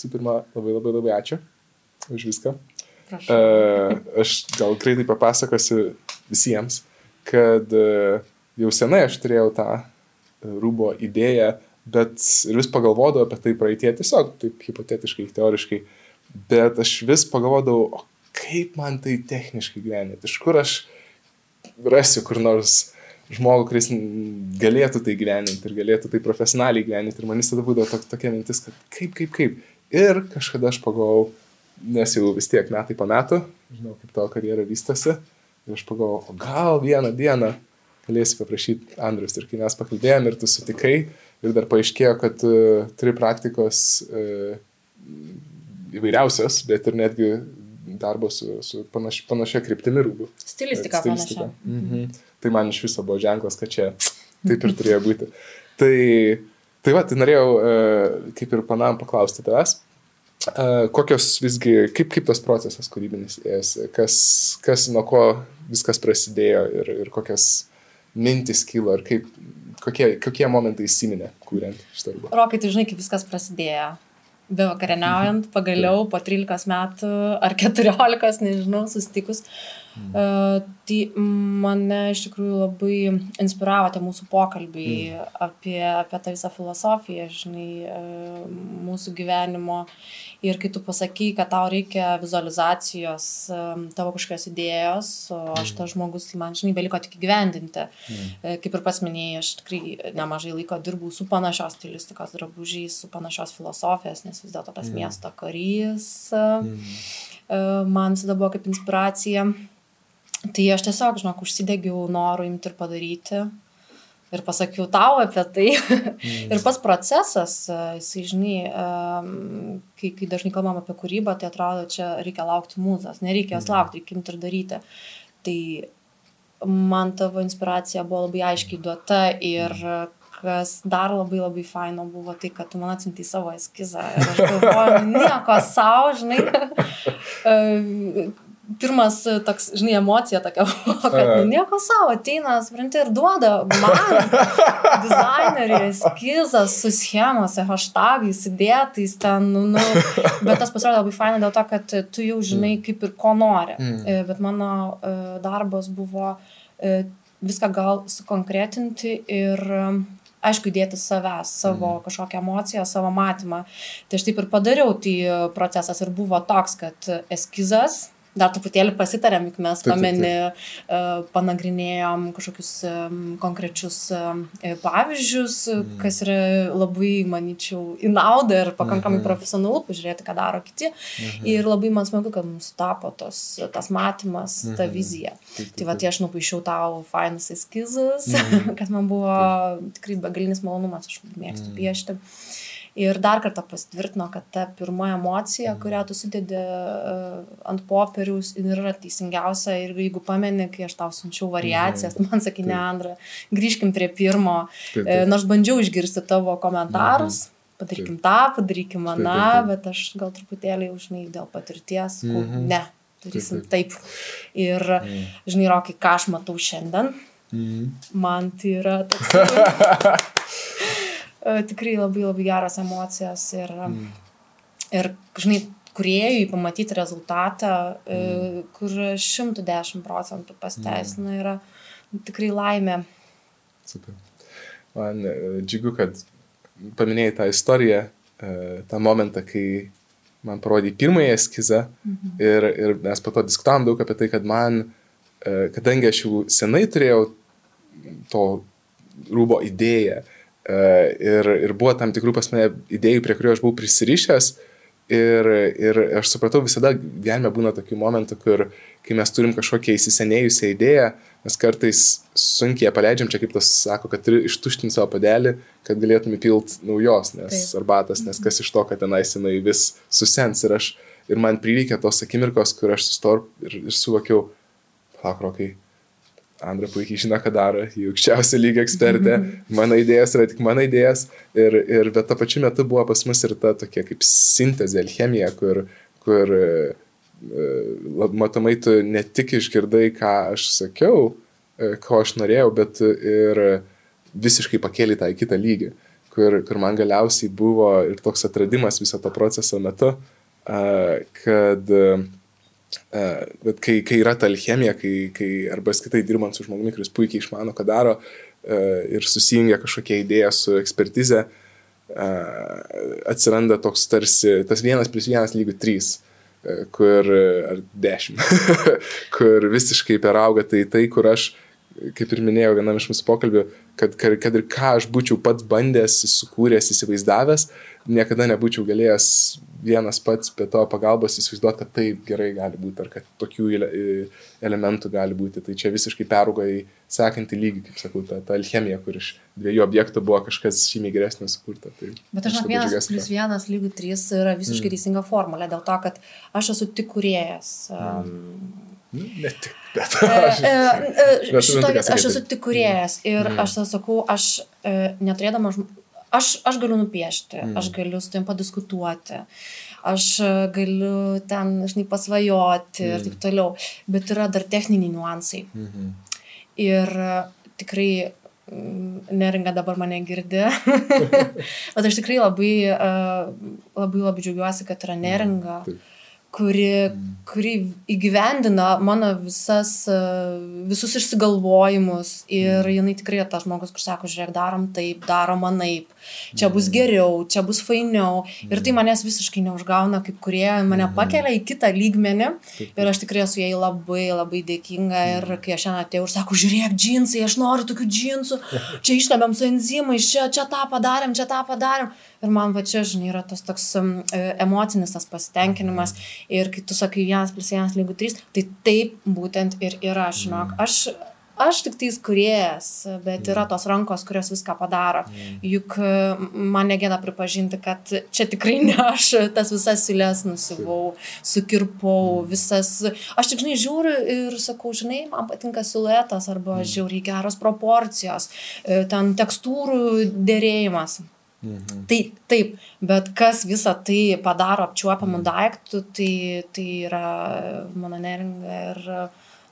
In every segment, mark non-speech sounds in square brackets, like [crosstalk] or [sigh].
visų pirma, labai labai labai ačiū už viską. Prašau. Uh, aš gal greitai papasakosiu visiems, kad uh, jau senai aš turėjau tą uh, rūbo idėją, bet ir vis pagalvodavau apie tai praeitie tiesiog, taip hipotetiškai, teoriškai, bet aš vis pagalvodavau, kaip man tai techniškai gyventi, iš kur aš rasiu kur nors žmogų, kuris galėtų tai gyventi ir galėtų tai profesionaliai gyventi. Ir man visada būdavo tok, tokia mintis, kad kaip, kaip, kaip. Ir kažkada aš pagalvojau, nes jau vis tiek metai po metų, žinau, kaip tavo karjera vystosi. Ir aš pagalvojau, gal vieną dieną galėsi paprašyti Andrius. Ir kai mes pakalbėjom ir tu sutikai, ir dar paaiškėjo, kad uh, turi praktikos uh, įvairiausios, bet ir netgi darbo su, su panaš, panašia kryptimi rūbų. Stilistika, Stilistika. panašia. Mhm. Tai man iš viso buvo ženklas, kad čia taip ir turėjo būti. Tai, tai va, tai norėjau uh, kaip ir planavom paklausti tavęs, uh, kokios visgi, kaip, kaip tas procesas kūrybinis ėjosi, kas, kas nuo ko viskas prasidėjo ir, ir kokias mintis kilo ir kaip, kokie, kokie momentai įsiminė, kuriant šitą darbą. Rokai, tu žinai, kaip viskas prasidėjo. Be vakarieniaujant, pagaliau po 13 metų ar 14, nežinau, susitikus. Uh, tai mane iš tikrųjų labai inspiravo tie mūsų pokalbiai mm. apie, apie tą visą filosofiją, žinai, uh, mūsų gyvenimo. Ir kai tu pasakai, kad tau reikia vizualizacijos, um, tavo kažkokios idėjos, o aš tas žmogus, tai man, žinai, beliko tik įgyvendinti. Mm. Uh, kaip ir pasminėjai, aš tikrai nemažai laiko dirbau su panašios stilistikos drabužiais, su panašios filosofijos, nes vis dėlto tas mm. miesto karys mm. man visada buvo kaip inspiracija. Tai aš tiesiog, žinok, užsidegiau noru imti ir padaryti. Ir pasakiau tau apie tai. Mm. [laughs] ir pats procesas, jisai, žinai, kai, kai dažnai kalbam apie kūrybą, tai atrodo, čia reikia laukti mūzas. Nereikia jos mm. laukti, reikia imti ir daryti. Tai man tavo inspiracija buvo labai aiškiai duota ir kas dar labai labai faino buvo tai, kad tu man atsintai savo eskizą. Ir aš galvoju, nieko savo, žinai [laughs] pirmas toks, žinai, emocija tokia, [laughs] kad nu, nieko savo, ateina, supranti, ir duoda man [laughs] dizaineriai eskizą su schemose, hashtagais, įdėtais ten, nu, nu, bet tas pasirodė labai faina dėl to, kad tu jau žinai, kaip ir ko nori. Mm. Bet mano darbas buvo viską gal sukonkretinti ir aišku, įdėti savęs, savo mm. kažkokią emociją, savo matymą. Tai aš taip ir padariau, tai procesas ir buvo toks, kad eskizas, dar truputėlį pasitarėm, juk mes pameni, uh, panagrinėjom kažkokius um, konkrečius um, pavyzdžius, mm. kas yra labai, manyčiau, į naudą ir pakankamai mm -hmm. profesionalu pažiūrėti, ką daro kiti. Mm -hmm. Ir labai man smagu, kad mums tapo tos, tas matymas, mm -hmm. ta mhm. vizija. Taip, taip, tai va, tai aš nupaišiau tau fainus eskizus, mm -hmm. [laughs] kad man buvo tikrai begalinis malonumas, aš mėgstu mm -hmm. piešti. Ir dar kartą pasitvirtino, kad ta pirma emocija, Mhm. kurią tu sudedi uh, ant popieriaus, yra teisingiausia. Ir jeigu pameni, kai aš tau variacijas, Mhm. man sakė, ne, Taip. Andra, grįžkim prie pirmo. Taip, E, taip. Nors bandžiau išgirsti tavo komentarus. Padarykim tą, padarykim Taip, aną, taip, taip. bet aš gal truputėlį jau, žinai, dėl patirties, sakau, Mhm. ne, darysim Taip, taip. Ir, Mm. žinai, Rokai, ką aš matau šiandien, Mm. man tai yra toks [laughs] e, tikrai labai labai geros emocijos ir, Mm. ir žinai, kuriejui pamatyti rezultatą, e, Mm. kur 110 procentų pasteisina, yra tikrai laimė. Super. Man e, džiugu, kad paminėjai tą istoriją, e, tą momentą, kai man parodė pirmąją eskizą Mhm. ir, ir mes po to diskutavom daug apie tai, kad man, e, kadangi aš jau senai turėjau to rūbo idėją e, ir, ir buvo tam tikrų pasme idėjų, prie kurių aš buvau prisirišęs ir, ir aš supratau, visada gyvenime būna tokių momentų, kur kai mes turim kažkokią įsisenėjusią idėją, mes kartais sunkiai ją paleidžiam, čia kaip tas sako, kad turi ištuštinti savo padelį, kad galėtum įpilt naujos, nes Taip. arbatas, nes kas iš to, kad tenais jinai vis susens ir aš, ir man prireikė tos akimirkos, kur aš sustor ir, ir suvokiau, palauk, rokai, Andra puikiai žino, ką daro, ji aukščiausio lygio ekspertė, mano idėjas yra tik mano idėjas, ir, ir bet to pačiu metu buvo pas mus ir ta tokia kaip sintezė, alchemija, kur, kur e, matomai tu ne tik išgirdai, ką aš sakiau, e, ko aš norėjau, bet ir visiškai pakėlė tą į kitą lygį. kur, kur man galiausiai buvo ir toks atradimas viso to proceso metu, kad Bet kai, kai yra ta alchemija, kai, kai arba skaitai dirbant su žmogumi, kuris puikiai išmano, ką daro ir susijungia kažkokia idėja su ekspertize, atsiranda toks tarsi tas vienas plus vienas lygių trys, kur, ar dešimt, [laughs] kur visiškai perauga tai tai, kur aš, kaip ir minėjau vienam iš mūsų pokalbių, kad, kad, kad ir ką aš būčiau pats bandęs, sukūręs, įsivaizdavęs, niekada nebūčiau galėjęs vienas pats be to pagalbos įsivaizduoti, kad taip gerai gali būti, ar kad tokių elementų gali būti. Tai čia visiškai peraugo į sekantį lygį, kaip sakau, ta, ta alchemija, kur iš dviejų objektų buvo kažkas žymiai geresnio sukurta. Tai Bet aš žinau, vienas plus vienas lygių trys yra visiškai mm. teisinga formulė, dėl to, kad aš esu tik kuriejas. Um, mm. Ne tik, bet aš, e, e, šitoje, aš esu tik kuriejas ir mm. aš sakau, aš e, neturėdama aš, aš galiu nupiešti, mm. aš galiu su tavim padiskutuoti, aš galiu ten, žinai, pasvajoti mm. ir taip toliau, bet yra dar techniniai niuansai. Mm -hmm. Ir tikrai mm, neringa dabar mane girdi. [laughs] Bet aš tikrai labai, labai, labai džiaugiuosi, kad yra neringa. Mm, kuri, mm. kuri įgyvendina mano visas, e, visus išsigalvojimus ir mm. jinai tikrai tas žmogus, kur sako, žiūrėk, darom taip, darom manaip, čia bus mm. geriau, čia bus fainiau. Ir tai manęs visiškai neužgauna kaip kurie, mane pakelia į kitą lygmenį. Ir aš tikrai esu jai labai labai dėkinga. Ir kai aš šiandien atėjau ir sako, žiūrėk, džinsai, aš noriu tokių džinsų, [laughs] čia išlebėm su enzimais, čia, čia tą padarėm, čia tą padarėm. Ir man va čia, žinai, yra tas toks um, emocinis tas pasitenkinimas. Ir kai tu sakai vienas plus vienas lygu trys, tai taip būtent ir yra, žinok. Aš, aš tik tais kuriejas, bet yra tos rankos, kurios viską padaro. Juk man negėda pripažinti, kad čia tikrai ne aš tas visas silės nusivau, sukirpau, visas. Aš tik, žinai, žiūriu ir sakau, žinai, man patinka siluetas arba žiauriai geros proporcijos, e, ten tekstūrų dėrėjimas. Mhm. Tai taip, bet kas visą tai padaro apčiuopamų mhm. daiktų, tai, tai yra mano neringa ir,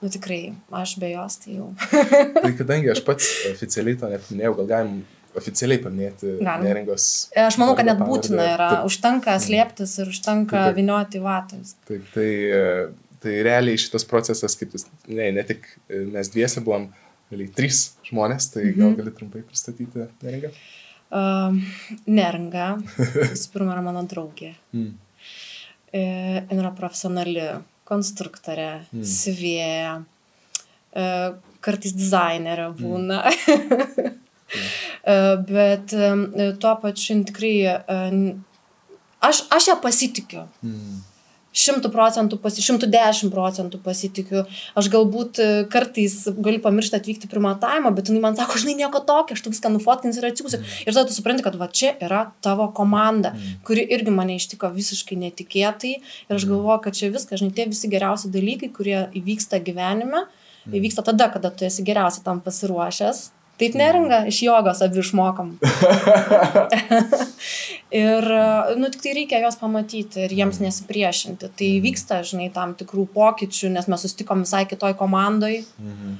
nu tikrai, aš be jos tai jau. [laughs] tai kadangi aš pats oficialiai to net minėjau, gal galim oficialiai paminėti Galim. neringos. Aš manau, kad net būtina yra, taip. užtenka mhm. slėptis ir užtenka taip, taip. vinioti vatus. Taip, tai, tai realiai šitas procesas, kaip jis, ne, ne tik mes dviese buvom, realiai trys žmonės, tai mhm. gal gali trumpai pristatyti neringą. Uh, neringa, visų pirma, yra mano draugė. Mm. E, yra profesionali konstruktorė, mm. siuvėja, e, kartais dizainerė mm. būna. Mm. [laughs] bet e, tuo pačiu tikrai aš, aš ją pasitikiu. Mm šimtų procentų, pasi, šimtų dešimt procentų pasitikiu. Aš galbūt e, kartais galiu pamiršti atvykti prie matavimo, bet jinai man sako, žinai, nieko tokio, aš tu viską nufotkins ir atsiųsiu. Mm. Ir tada tu supranti, kad va čia yra tavo komanda, mm. kuri irgi mane ištiko visiškai netikėtai. Ir aš mm. galvoju, kad čia viskas, žinai, tie visi geriausi dalykai, kurie įvyksta gyvenime, įvyksta tada, kada tu esi geriausiai tam pasiruošęs. Taip neringa, iš jogos abi išmokam. [laughs] ir, nu, tik tai reikia juos pamatyti ir jiems nesipriešinti. Tai vyksta, žinai, tam tikrų pokyčių, nes mes sustikom visai kitoj komandai. Mhm.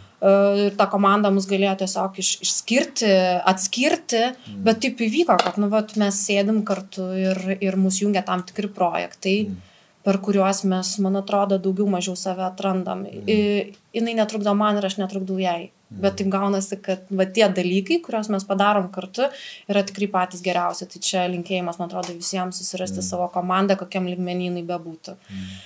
Ir ta komanda mus galėjo tiesiog iš, išskirti, atskirti, mhm. bet taip įvyko, kad, nu, vat, mes sėdim kartu ir, ir mus jungia tam tikri projektai. Mhm per kuriuos mes, man atrodo, daugiau mažiau save atrandam. Mm. Jinai netrukdo man ir aš netrukdau jai. Mm. Bet taip gaunasi, kad va, tie dalykai, kuriuos mes padarom kartu, yra tikrai patys geriausi. Tai čia linkėjimas, man atrodo, visiems susirasti mm. savo komandą, kokiam lygmenynai bebūtų. Mm.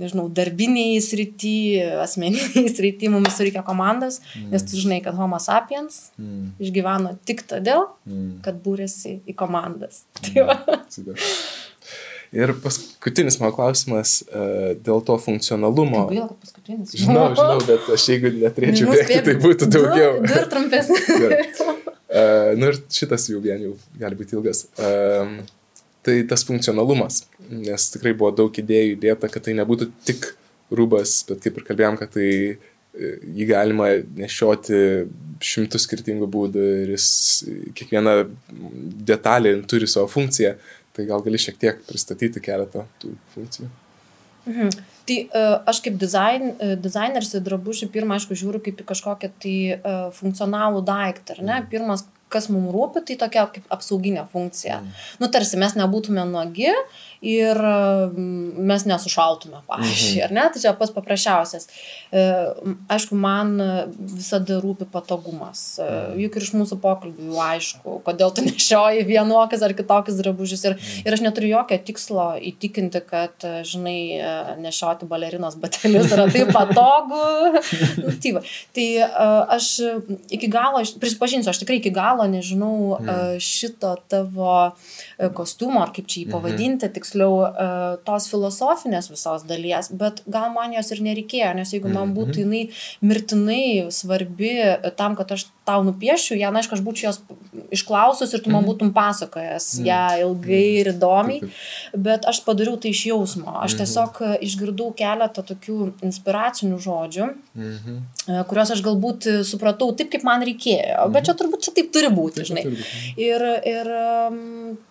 Nežinau, darbiniai srity, asmeniniai [laughs] srity mums reikia komandos, mm. nes tu žinai, kad Homo sapiens mm. išgyveno tik todėl, mm. kad būrėsi į komandas. Mm. Tai. Ir paskutinis mano klausimas uh, dėl to funkcionalumo. Gaila, kad paskutinis. Žinau, žinau, bet aš jeigu neturėčiau bėgti, tai būtų daugiau. Du ir trumpesnis. [laughs] uh, nu ir šitas jau vien jau gali būti ilgas. Uh, tai tas funkcionalumas, nes tikrai buvo daug idėjų įdėta, kad tai nebūtų tik rūbas, bet kaip ir kalbėjom, kad tai jį galima nešioti šimtus skirtingų būdų ir jis kiekviena detalė turi savo funkciją. Tai gal gali šiek tiek pristatyti keletą tų funkcijų. Mhm. Tai uh, aš kaip dizain, uh, dizaineris į drabužį pirmą, aišku, žiūriu kaip į kažkokią tai uh, funkcionalų daiktą, ar ne? Mhm. Pirmas kas mums rūpi, tai tokia kaip apsauginė funkcija. Mm. Nu, tarsi mes nebūtume nuogi ir mm, mes nesušaltume, pavyzdžiui, mhm. ar ne? Tai čia pas paprasčiausias. E, aišku, man visada rūpi patogumas. E, mhm. Juk ir iš mūsų pokalbių jau aišku, kodėl tu [laughs] nešioji vienokius ar kitokius drabužius. Ir, mhm. ir aš neturiu jokio tikslo įtikinti, kad, žinai, e, nešioti balerinos batelius yra taip [laughs] patogu. [laughs] nu, tai, va. tai aš iki galo, prisipažinsiu, aš tikrai iki galo nežinau šito tavo kostiumo, ar kaip čia jį pavadinti, tiksliau tiksliau tos filosofinės visos dalies, bet gal man jos ir nereikėjo, nes jeigu man būtų mhm. jinai mirtinai svarbi tam, kad aš tau nupiešiu ją, na, aišku, aš būčiau jos išklausus ir tu man mhm. būtum pasakojęs ją ilgai ir įdomiai, bet aš padariau tai iš jausmo. Aš tiesiog išgirdau keletą tokių inspiracinių žodžių, e, kuriuos aš galbūt supratau taip, kaip man reikėjo, bet čia turbūt čia taip turi būti, žinai. Ir, ir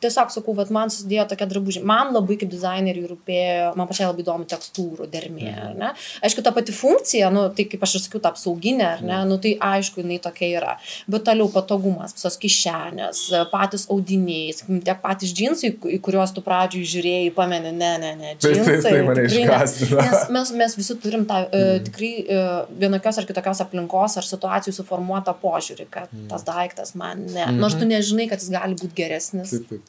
tiesiog sakau, kad man susidėjo tokia drabužė. Man labai kaip dizaineriui rūpėjo, man pačiai labai įdomu tekstūrų dermė, mhm. ar ne? Aišku, ta pati funkcija, nu, tai kaip aš ir sakiau, ta apsauginė, ar ne, mhm. nu, tai aišku, jinai tokia yra. Bet toliau patogumas, visos kišenės, patys audiniai, tiek patys džinsai, į kuriuos tu pradžioj žiūrėjai, pameni, ne, ne, ne, džinsai. Tai, tai mane iškastina. Nes mes, mes visi turim tą mm. tikrai uh, vienokios ar kitokios aplinkos ar situacijų suformuotą požiūrį, kad mm. tas daiktas man ne. Mm -hmm. Nors tu nežinai, kad jis gali būti geresnis. Taip, taip.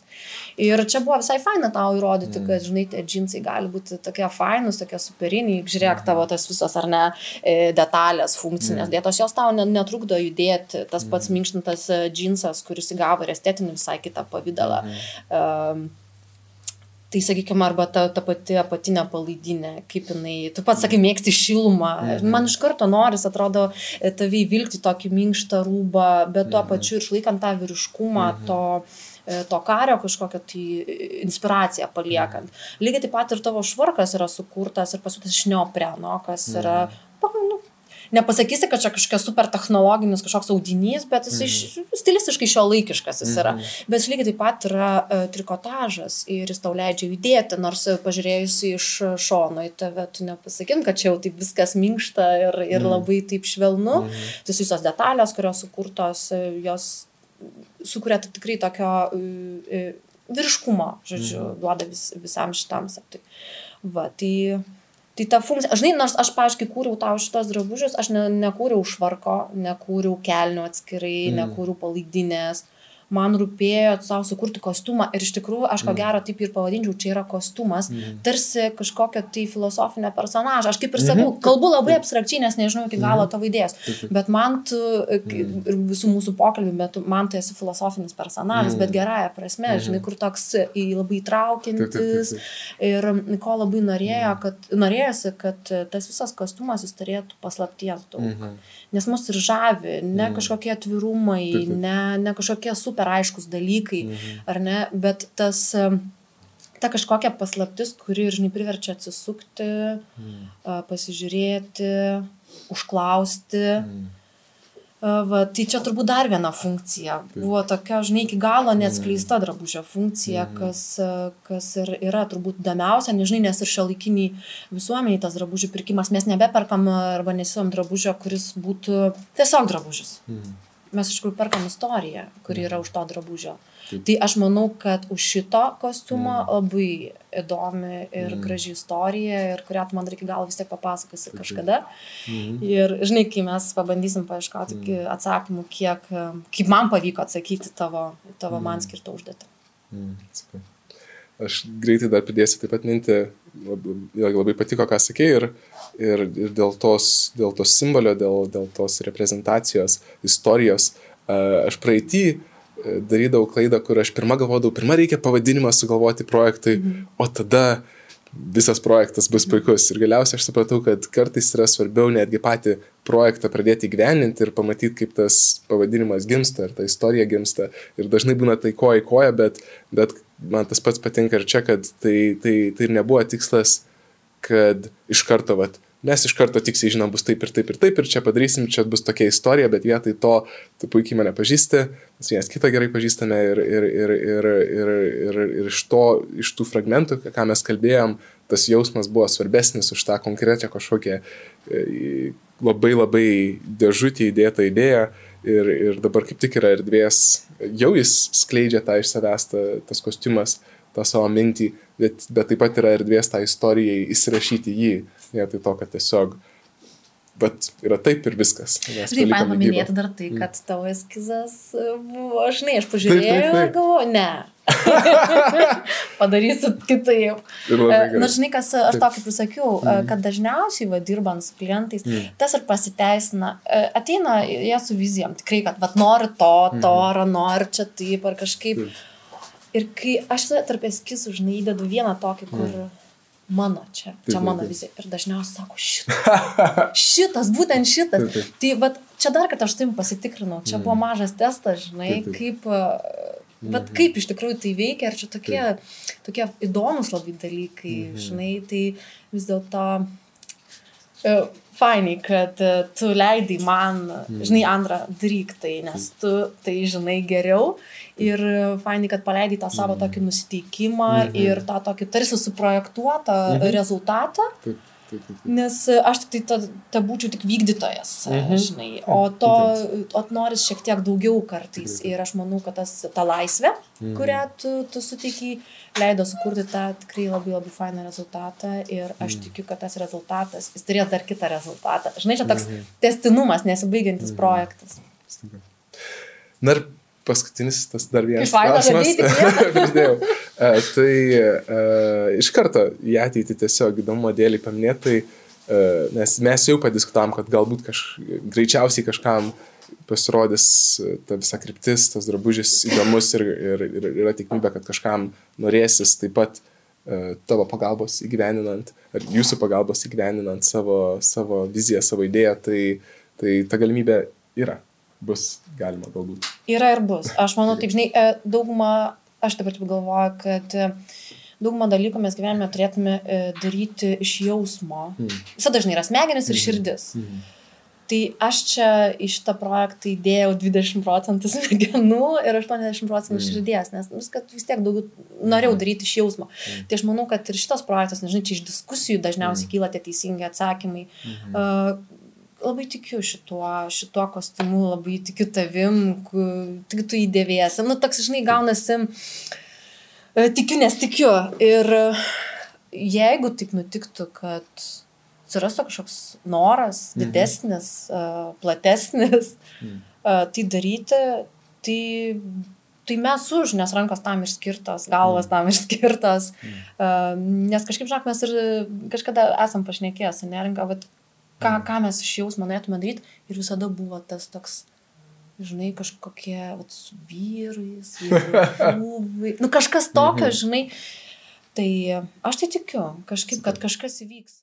Ir čia buvo visai faina tau įrodyti, mm. kad, žinai, tie džinsai gali būti tokie fainus, tokie superiniai, žiūrėk tavo tas visos ar ne e, detalės, funkcinės mm. dėtos, jos tau netrukdo judėti, tas pats mm. minkštintas e, džinsas, kuris įgavo ir estetinį visai kitą pavydalą. Mm. Um, Tai sakykime, arba ta, ta pati apatinė palaidinė, kaip jinai, tu pats sakai, mėgsti šilumą. Mhm. Man iš karto noris, atrodo, e, tavai vilkti tokį minkštą rūbą, bet tuo mhm. pačiu išlaikant tą vyriškumą, mhm. to E, to kario kažkokią tai inspiraciją paliekant. Mhm. Lygiai taip pat ir tavo švarkas yra sukurtas ir pasiūtas iš neopreno, kas yra, mhm. Nepasakysi, kad čia kažkokia super technologinis kažkoks audinys, bet jis mhm. stilistiškai šio laikiškas jis yra. Mhm. Bet lygiai taip pat yra uh, trikotažas ir jis tau leidžia judėti, nors pažiūrėjus iš šono į tave, tu nepasakytum, kad čia jau taip viskas minkšta ir, ir mhm. labai taip švelnu. Mhm. Tai visos detalės, kurios sukurtos, jos sukuria tikrai tokio vyriškumo, žodžiu, mhm. duoda vis, visam šitam septui. Va, tai, tai ta funkcija, žinai, nors aš, paaiškiai, kūriau tau šitos drabužius, aš ne, nekūriau švarko, nekūriau kelnių atskirai, mm. nekūriau palaidinės. Mm man rūpėjo savo sukurti kostiumą ir iš tikrųjų aš ko mm. gero taip ir pavadinčiau, čia yra kostiumas, mm. tarsi kažkokia tai filosofinė personaža. Aš kaip ir sakau, mm. kalbu labai abstrakčiai, nes nežinau iki galo mhm. tavo idėjas, bet man tu mm. ir visų mūsų pokalbių, bet man tu esi filosofinis personažas, bet gerąją prasme, žinai, kur toks labai įtraukiantis ir ko labai norėjo, kad, norėjosi, kad tas visas kostiumas jis turėtų paslapties daug. Mhm. Nes mus ir žavi, ne kažkokie atvirumai, ne, ne kažkokie super super aiškus dalykai, mhm. ar ne, bet tas, ta kažkokia paslaptis, kuri ir, žinai, priverčia atsisukti, mhm. pasižiūrėti, užklausti. Mhm. Va, tai čia turbūt dar viena funkcija. Buvo tokia, žinai, iki galo neatskleista drabužio funkcija, kas, kas ir yra turbūt įdomiausia, nežinai, nes ir šio laikiniai visuomeniai tas drabužių pirkimas, mes nebeperkam arba nesivom drabužio, kuris būtų tiesiog drabužis. Mm mes iš tikrųjų perkam istoriją, kuri yra už to drabužio. Taip. Tai aš manau, kad už šito kostiumo mm. labai įdomi ir mm. graži istorija, ir kurią tu man reikia gal vis tiek papasakosi Taip. kažkada. Mm. Ir žinai, kai mes pabandysim paieškoti mm. atsakymų, kiek, kaip man pavyko atsakyti tavo, tavo mm. man skirtą užduotį. Mm. Aš greitai dar pridėsiu taip pat mintį, labai, labai patiko, ką sakei, ir, ir, ir dėl, tos, dėl tos simbolio, dėl, dėl tos reprezentacijos, istorijos. Aš praeitį e, darydavau klaidą, kur aš pirmą galvodavau, pirmą reikia pavadinimą sugalvoti projektui, mhm. o tada visas projektas bus puikus. Ir galiausiai aš supratau, kad kartais yra svarbiau netgi patį projektą pradėti gyveninti ir pamatyti, kaip tas pavadinimas gimsta, ar ta istorija gimsta. Ir dažnai būna tai koja į koją, bet, bet man tas pats patinka ir čia, kad tai, tai, tai ir nebuvo tikslas, kad iš karto, vat, mes iš karto tiksliai žinom, bus taip ir taip ir taip ir čia padarysim, čia bus tokia istorija, bet vietoj to tu puikiai mane pažįsti, mes vienas kitą gerai pažįstame ir, ir, ir, ir, ir, ir, ir iš, to, iš tų fragmentų, ką mes kalbėjom, tas jausmas buvo svarbesnis už tą konkrečią kažkokią e, labai labai dėžutį įdėtą idėją Ir, ir dabar kaip tik yra erdvės, jau jis skleidžia tą iš savęs, ta, tas kostiumas, tą savo mintį, bet, bet taip pat yra erdvės tą istorijai įsirašyti jį, vietoj to, kad tiesiog Bet yra taip ir viskas. Žinai, man paminėti dar tai, kad tavo eskizas buvo, žinai, aš pažiūrėjau ir galvoju, ne. [laughs] Padarysiu kitaip. Na, e, žinai, kas, aš to kaip ir sakiau, mm. kad dažniausiai, va, dirbant su klientais, mm. tas ir pasiteisina. E, ateina jie su vizijom, tikrai, kad, va, nori to, to, mm. ar nori čia taip, ar kažkaip. Mm. Ir kai aš tarp eskizų, žinai, įdedu vieną tokį, kur... Mm mano čia, čia taip, mano vizija. Ir dažniausiai sako, šitas, [laughs] šitas, būtent šitas. Taip, taip. Tai bet čia dar kartą aš taip pasitikrinau, čia mm. buvo mažas testas, žinai, taip, taip. kaip... Bet mm. kaip iš tikrųjų tai veikia, ar čia tokie, taip. tokie įdomus labai dalykai, mm. žinai, tai vis dėlto uh, fainai, kad uh, tu leidai man, mm. žinai, antrą daryk tai, nes tu tai žinai geriau Ir fainai, kad paleidai tą savo mm. tokį nusiteikimą -hmm. ir tą tokį tarsi suprojektuotą -hmm. rezultatą. Taip. Nes aš tik tai ta, ta būčiau tik vykdytojas, mhm. žinai, o to o noris šiek tiek daugiau kartais. Ir aš manau, kad tas, ta laisvė, mhm. kurią tu, tu suteikiai, leido sukurti tą tikrai labai labai fainą rezultatą. Ir aš mhm. tikiu, kad tas rezultatas, jis turės dar kitą rezultatą. Žinai, čia toks mhm. testinumas, nesibaigiantis mhm. projektas. Na ir paskutinis tas dar vienas klausimas. Pridėjau. [laughs] uh, tai uh, iš karto į ateitį tiesiog įdomu dėlį paminėtai, uh, nes mes jau padiskutavom, kad galbūt kaž, greičiausiai kažkam pasirodys ta visa kryptis, tas drabužis įdomus ir, ir, ir yra tikimybė, kad kažkam norėsis taip pat uh, tavo pagalbos įgyveninant, ar jūsų pagalbos įgyveninant savo, savo viziją, savo idėją, tai, tai ta galimybė yra bus galima galbūt. Yra ir bus. Aš manau, taip žinai, e, daugumą, aš dabar taip galvoju, kad e, daugumą dalykų mes gyvenime turėtume e, daryti iš jausmo. Mm. Visada dažnai yra smegenis ir mm. širdis. Mm. Tai aš čia į šitą projektą įdėjau 20 procentų [laughs] smegenų ir 80 procentų mm. širdies, nes viską vis tiek daugiau norėjau mm. daryti iš jausmo. Mm. Tai aš manau, kad ir šitas projektas, nežinai, čia iš diskusijų dažniausiai mm. kyla tie teisingi atsakymai. Mm -hmm. uh, labai tikiu šituo, šituo kostiumu, labai tikiu tavim, tik tu įdėvėsi. Nu, toks, žinai, gaunasi, e, tikiu, nes tikiu. Ir jeigu taip nutiktų, kad atsirastų kažkoks noras mhm. didesnis, mhm. platesnis, mhm. tai daryti, tai tai mes už, nes rankos tam ir skirtos, galvas mm. tam ir skirtos. Mm. Uh, nes kažkaip, žinok, mes ir kažkada esam pašnekėję su neringa, bet ką, ką mes iš jausmo norėtume daryti ir visada buvo tas toks, žinai, kažkokie, vat, su vyrais, [laughs] vyrai, nu kažkas tokio, mhm. žinai. Tai aš tai tikiu, kažkaip, kad kažkas įvyks.